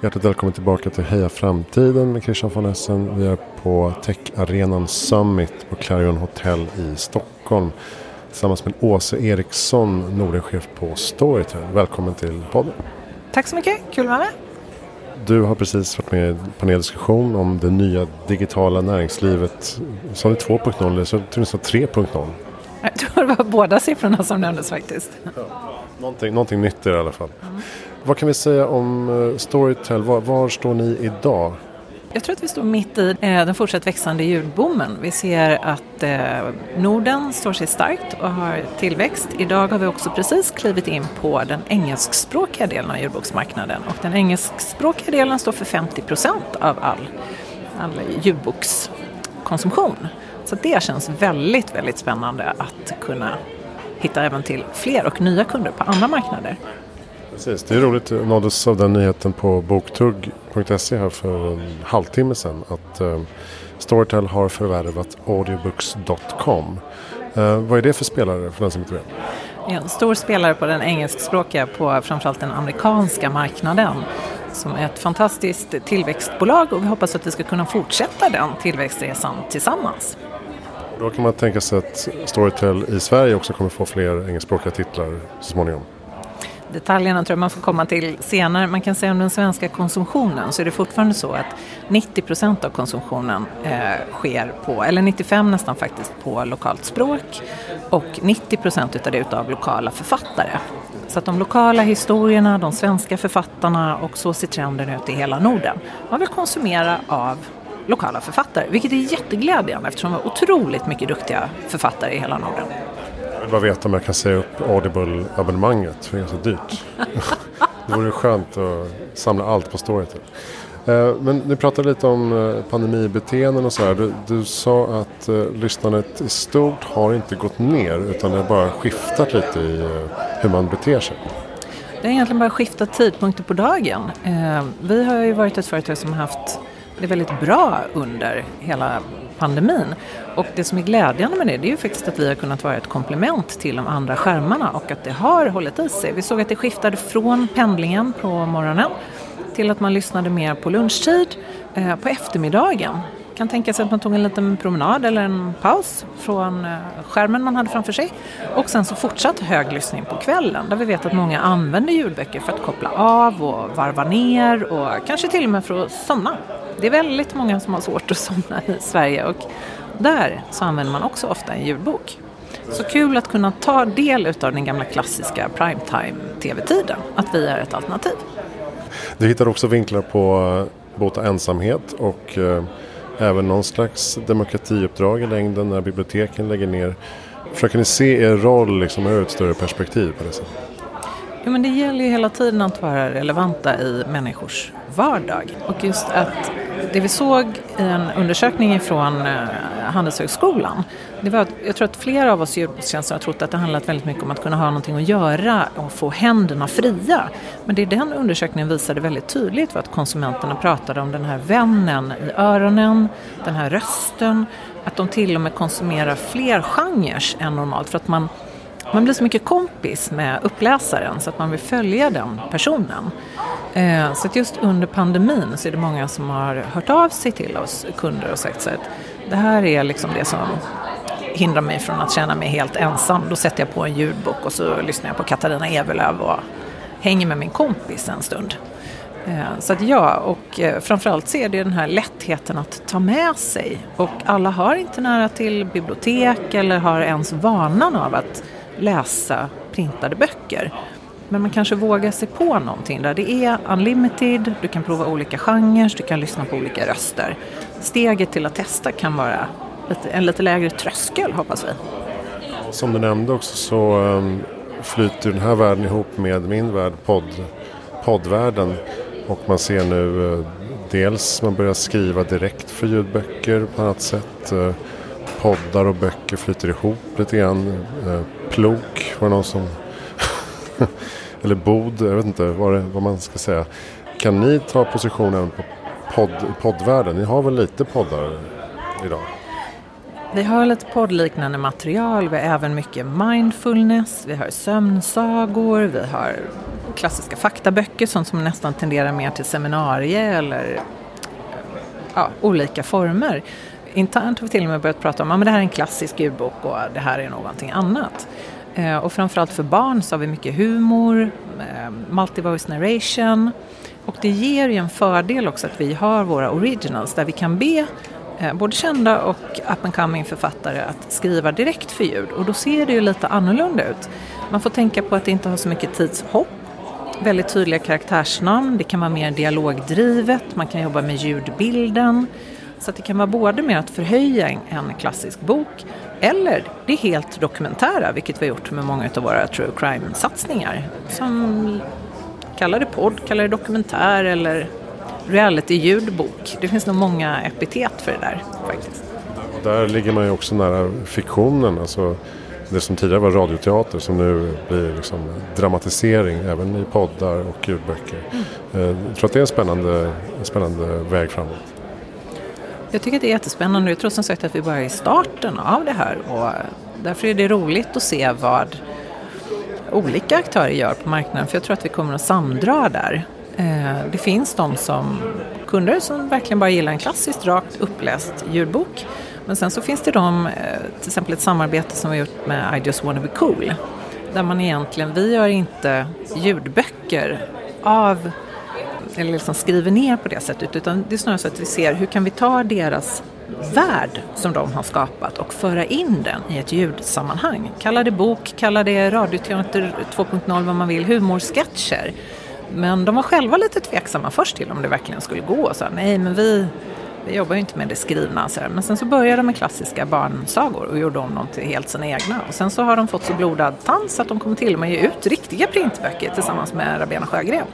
Hjärtligt välkommen tillbaka till Heja Framtiden med Christian von Essen. Vi är på Tech-arenan Summit på Clarion Hotel i Stockholm. Tillsammans med Åse Eriksson, Nordenchef på Storytel. Välkommen till podden. Tack så mycket, kul att vara med. Du har precis varit med i en paneldiskussion om det nya digitala näringslivet. Sa ni 2.0 eller så tror ni sa 3.0? Jag tror det var båda siffrorna som nämndes faktiskt. Ja, någonting, någonting nytt i alla fall. Mm. Vad kan vi säga om eh, Storytel? Var, var, står ni idag? Jag tror att vi står mitt i eh, den fortsatt växande ljudboomen. Vi ser att eh, Norden står sig starkt och har tillväxt. Idag har vi också precis klivit in på den engelskspråkiga delen av ljudboksmarknaden och den engelskspråkiga delen står för 50 procent av all, all ljudbokskonsumtion. Så det känns väldigt, väldigt spännande att kunna hitta även till fler och nya kunder på andra marknader. Precis, det är roligt. Jag nåddes av den nyheten på boktugg.se här för en halvtimme sedan. Att eh, Storytel har förvärvat audiobooks.com. Eh, vad är det för spelare för den som inte vet? En stor spelare på den engelskspråkiga på framförallt den amerikanska marknaden som är ett fantastiskt tillväxtbolag och vi hoppas att vi ska kunna fortsätta den tillväxtresan tillsammans. Då kan man tänka sig att Storytel i Sverige också kommer få fler engelskspråkiga titlar så småningom. Detaljerna tror jag man får komma till senare. Man kan säga om den svenska konsumtionen så är det fortfarande så att 90 procent av konsumtionen eh, sker på, eller 95 nästan faktiskt, på lokalt språk och 90 procent utav det utav lokala författare. Så att de lokala historierna, de svenska författarna och så ser trenden ut i hela Norden. Man vill konsumera av lokala författare, vilket är jätteglädjande eftersom vi har otroligt mycket duktiga författare i hela Norden. Jag vill bara veta om jag kan säga upp Audible-abonnemanget, för det är så dyrt. det vore skönt att samla allt på Storytel. Eh, men ni pratade lite om eh, pandemibeteenden och så här. Du, du sa att uh, lyssnandet i stort har inte gått ner utan det har bara skiftat lite i hur man beter sig. Det har egentligen bara skiftat tidpunkter på dagen. Vi har ju varit ett företag som har haft det väldigt bra under hela pandemin. Och det som är glädjande med det, det är ju faktiskt att vi har kunnat vara ett komplement till de andra skärmarna och att det har hållit i sig. Vi såg att det skiftade från pendlingen på morgonen till att man lyssnade mer på lunchtid, eh, på eftermiddagen kan tänka sig att man tog en liten promenad eller en paus från eh, skärmen man hade framför sig. Och sen så fortsatt hög lyssning på kvällen där vi vet att många använder ljudböcker för att koppla av och varva ner och kanske till och med för att somna. Det är väldigt många som har svårt att somna i Sverige och där så använder man också ofta en ljudbok. Så kul att kunna ta del av den gamla klassiska primetime-tv-tiden, att vi är ett alternativ. Du hittar också vinklar på eh, bota ensamhet och eh, även någon slags demokratiuppdrag i längden när biblioteken lägger ner. Försöker ni se er roll liksom ur ett större perspektiv på det sättet? Jo, men det gäller ju hela tiden att vara relevanta i människors vardag. Och just att det vi såg i en undersökning från eh, Handelshögskolan det var att jag tror att flera av oss i har trott att det handlat väldigt mycket om att kunna ha någonting att göra och få händerna fria. Men det den undersökningen visade väldigt tydligt var att konsumenterna pratade om den här vännen i öronen, den här rösten, att de till och med konsumerar fler genrer än normalt för att man man blir så mycket kompis med uppläsaren så att man vill följa den personen. Eh, så att just under pandemin så är det många som har hört av sig till oss kunder och sagt så att det här är liksom det som hindrar mig från att känna mig helt ensam. Då sätter jag på en ljudbok och så lyssnar jag på Katarina Evelöv och hänger med min kompis en stund. Eh, så att ja, och eh, framförallt så är det den här lättheten att ta med sig. Och alla har inte nära till bibliotek eller har ens vanan av att läsa printade böcker. Men man kanske vågar sig på någonting där det är unlimited, du kan prova olika genrer, du kan lyssna på olika röster. Steget till att testa kan vara en lite lägre tröskel hoppas vi. Som du nämnde också så ehm, flyter den här världen ihop med min värld, podd, poddvärlden. Och man ser nu eh, dels man börjar skriva direkt för ljudböcker på annat sätt. Eh, poddar och böcker flyter ihop lite grann. Eh, Plok var det någon som... Eller bod, jag vet inte vad, det, vad man ska säga. Kan ni ta positionen på podd, poddvärlden? Ni har väl lite poddar idag? Vi har lite poddliknande material, vi har även mycket mindfulness, vi har sömnsagor, vi har klassiska faktaböcker, sånt som nästan tenderar mer till seminarier eller ja, olika former. Internt har vi till och med börjat prata om att ja, det här är en klassisk ljudbok och det här är någonting annat. Eh, och framförallt för barn så har vi mycket humor, eh, multivoice narration och det ger ju en fördel också att vi har våra originals där vi kan be eh, både kända och up and coming författare att skriva direkt för ljud och då ser det ju lite annorlunda ut. Man får tänka på att det inte har så mycket tidshopp väldigt tydliga karaktärsnamn, det kan vara mer dialogdrivet, man kan jobba med ljudbilden. Så det kan vara både med att förhöja en, klassisk bok eller det helt dokumentära, vilket vi har gjort med många av våra true crime-satsningar. Som kallar det podd, kallar det dokumentär eller reality-ljudbok. Det finns nog många epitet för det där faktiskt. Där ligger man ju också nära fiktionen, alltså det som tidigare var radioteater som nu blir liksom dramatisering även i poddar och ljudböcker. Mm. Jag tror att det är en spännande, en spännande väg framåt. Jag tycker att det är jättespännande. Jag tror som sagt att vi bara är i starten av det här och eh, därför är det roligt att se vad olika aktörer gör på marknaden för jag tror att vi kommer att samdra där. Eh, det finns de som kunder som verkligen bara gillar en klassiskt rakt uppläst ljudbok men sen så finns det de, eh, till exempel ett samarbete som vi har gjort med I just wanna be cool. Där man egentligen, vi gör inte ljudböcker av, eller liksom skriver ner på det sättet, utan det är snarare så att vi ser hur kan vi ta deras värld som de har skapat och föra in den i ett ljudsammanhang. Kalla det bok, kalla det radioteater 2.0 vad man vill, humorsketcher. Men de var själva lite tveksamma först till om det verkligen skulle gå. Så nej, men vi, vi jobbar ju inte med det skrivna. Så Men sen så började de med klassiska barnsagor och gjorde om dem till helt sina egna. Och sen så har de fått så blodad tand så att de kommer till och med ge ut riktiga printböcker tillsammans med Rabena Sjögren.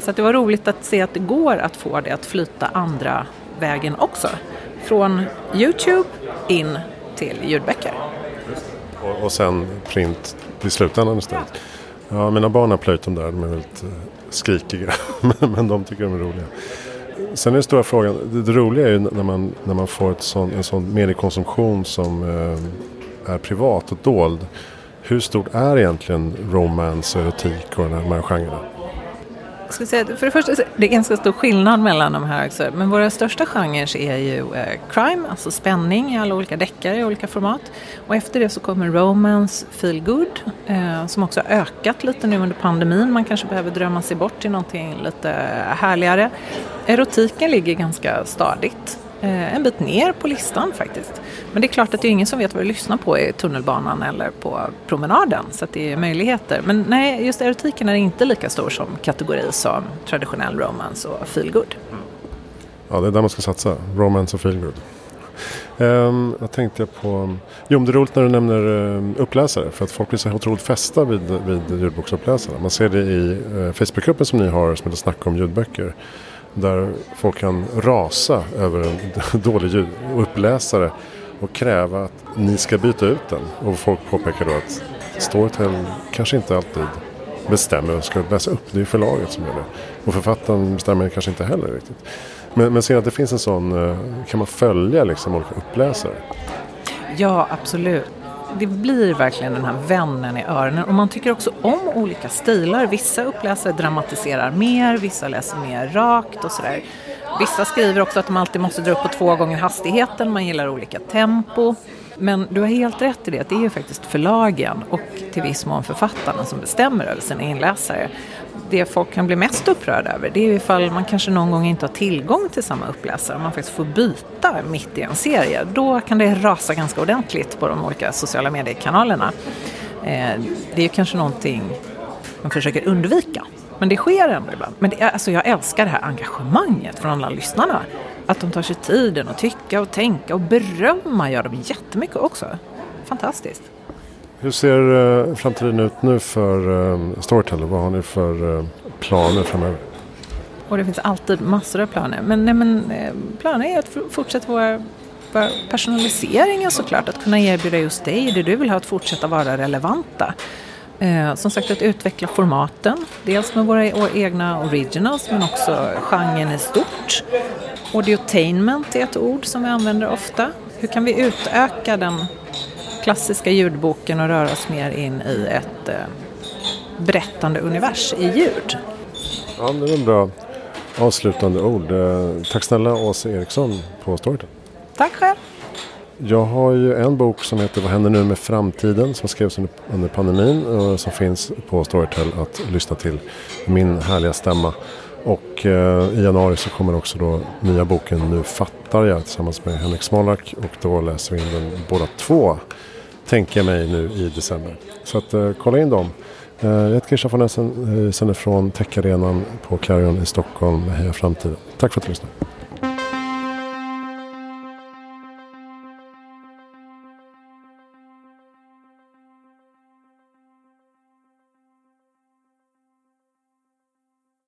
Så att det var roligt att se att det går att få det att flyta andra vägen också. Från Youtube in till ljudböcker. Och, och sen print i slutändan istället. Ja, mina barn har plöjt dem där, de är väldigt eh, skrikiga. men de tycker de är roliga. Sen är den stora frågan, det, det, roliga är ju när man, när man får ett sån, en sån mediekonsumtion som eh, är privat och dold. Hur stort är egentligen romance, erotik och de här genrerna? Skulle säga, för det första det är ganska stor skillnad mellan de här också. Men våra största genrer är ju eh, crime, alltså spänning i alla olika deckare i olika format. Och efter det så kommer romance, feel good, eh, som också har ökat lite nu under pandemin. Man kanske behöver drömma sig bort till någonting lite härligare. Erotiken ligger ganska stadigt. Eh, en bit ner på listan faktiskt. Men det är klart att det är ingen som vet vad du lyssnar på i tunnelbanan eller på promenaden. Så det är möjligheter. Men nej, just erotiken är inte lika stor som kategori som traditionell romance och feelgood. Mm. Ja, det är där man ska satsa. Romance och feelgood. Um, jag tänkte på... Jo, det är roligt när du nämner um, uppläsare. För att folk blir så otroligt fästa vid, vid ljudboksuppläsare. Man ser det i uh, Facebookgruppen som ni har som heter Snacka om ljudböcker. Där folk kan rasa över en dålig uppläsare och kräva att ni ska byta ut den. Och folk påpekar då att Storytel kanske inte alltid bestämmer och ska läsa upp. Det är förlaget som gör det. Och författaren bestämmer kanske inte heller riktigt. Men, men ser att det finns en sån, eh, kan man följa liksom olika uppläsare? Ja, absolut det blir verkligen den här vännen i öronen. Och man tycker också om olika stilar. Vissa uppläsare dramatiserar mer, vissa läser mer rakt och sådär. Vissa skriver också att de alltid måste dra upp på två gånger hastigheten, man gillar olika tempo. Men du har helt rätt i det, att det är ju faktiskt förlagen och till viss mån författarna som bestämmer över sina inläsare det folk kan bli mest upprörda över det är ifall man kanske någon gång inte har tillgång till samma uppläsare. Man faktiskt får byta mitt i en serie. Då kan det rasa ganska ordentligt på de olika sociala mediekanalerna. Eh, det är ju kanske någonting man försöker undvika. Men det sker ändå ibland. Men det, alltså jag älskar det här engagemanget från alla lyssnarna. Att de tar sig tiden att tycka och tänka och berömma gör de jättemycket också. Fantastiskt. Hur ser uh, framtiden ut nu för uh, Storytel? Vad har ni för uh, planer framöver? Och det finns alltid massor av planer. Men, nej, men eh, planer är att fortsätta våra personaliseringar såklart. Att kunna erbjuda just dig det du vill ha, att fortsätta vara relevanta. Eh, som sagt att utveckla formaten. Dels med våra egna originals men också genren i stort. Audiotainment är ett ord som vi använder ofta. Hur kan vi utöka den klassiska ljudboken och röra oss mer in i ett, eh, berättande univers i ljud. Ja, det var bra avslutande ord. Eh, tack snälla Åsa Eriksson på Storytel. Tack själv. Jag har ju en bok som heter Vad händer nu med framtiden som skrevs under, under pandemin och som finns på Storytel att lyssna till. Min härliga stämma. Och eh, i januari så kommer också då nya boken Nu fattar jag tillsammans med Henrik Smolak och då läser vi in den båda två. Tänker jag mig nu i december. Så att eh, kolla in dem. Eh, jag heter Christian von Essen, eh, sänder från Techarenan på Clarion i Stockholm Heja Framtiden. Tack för att du lyssnade.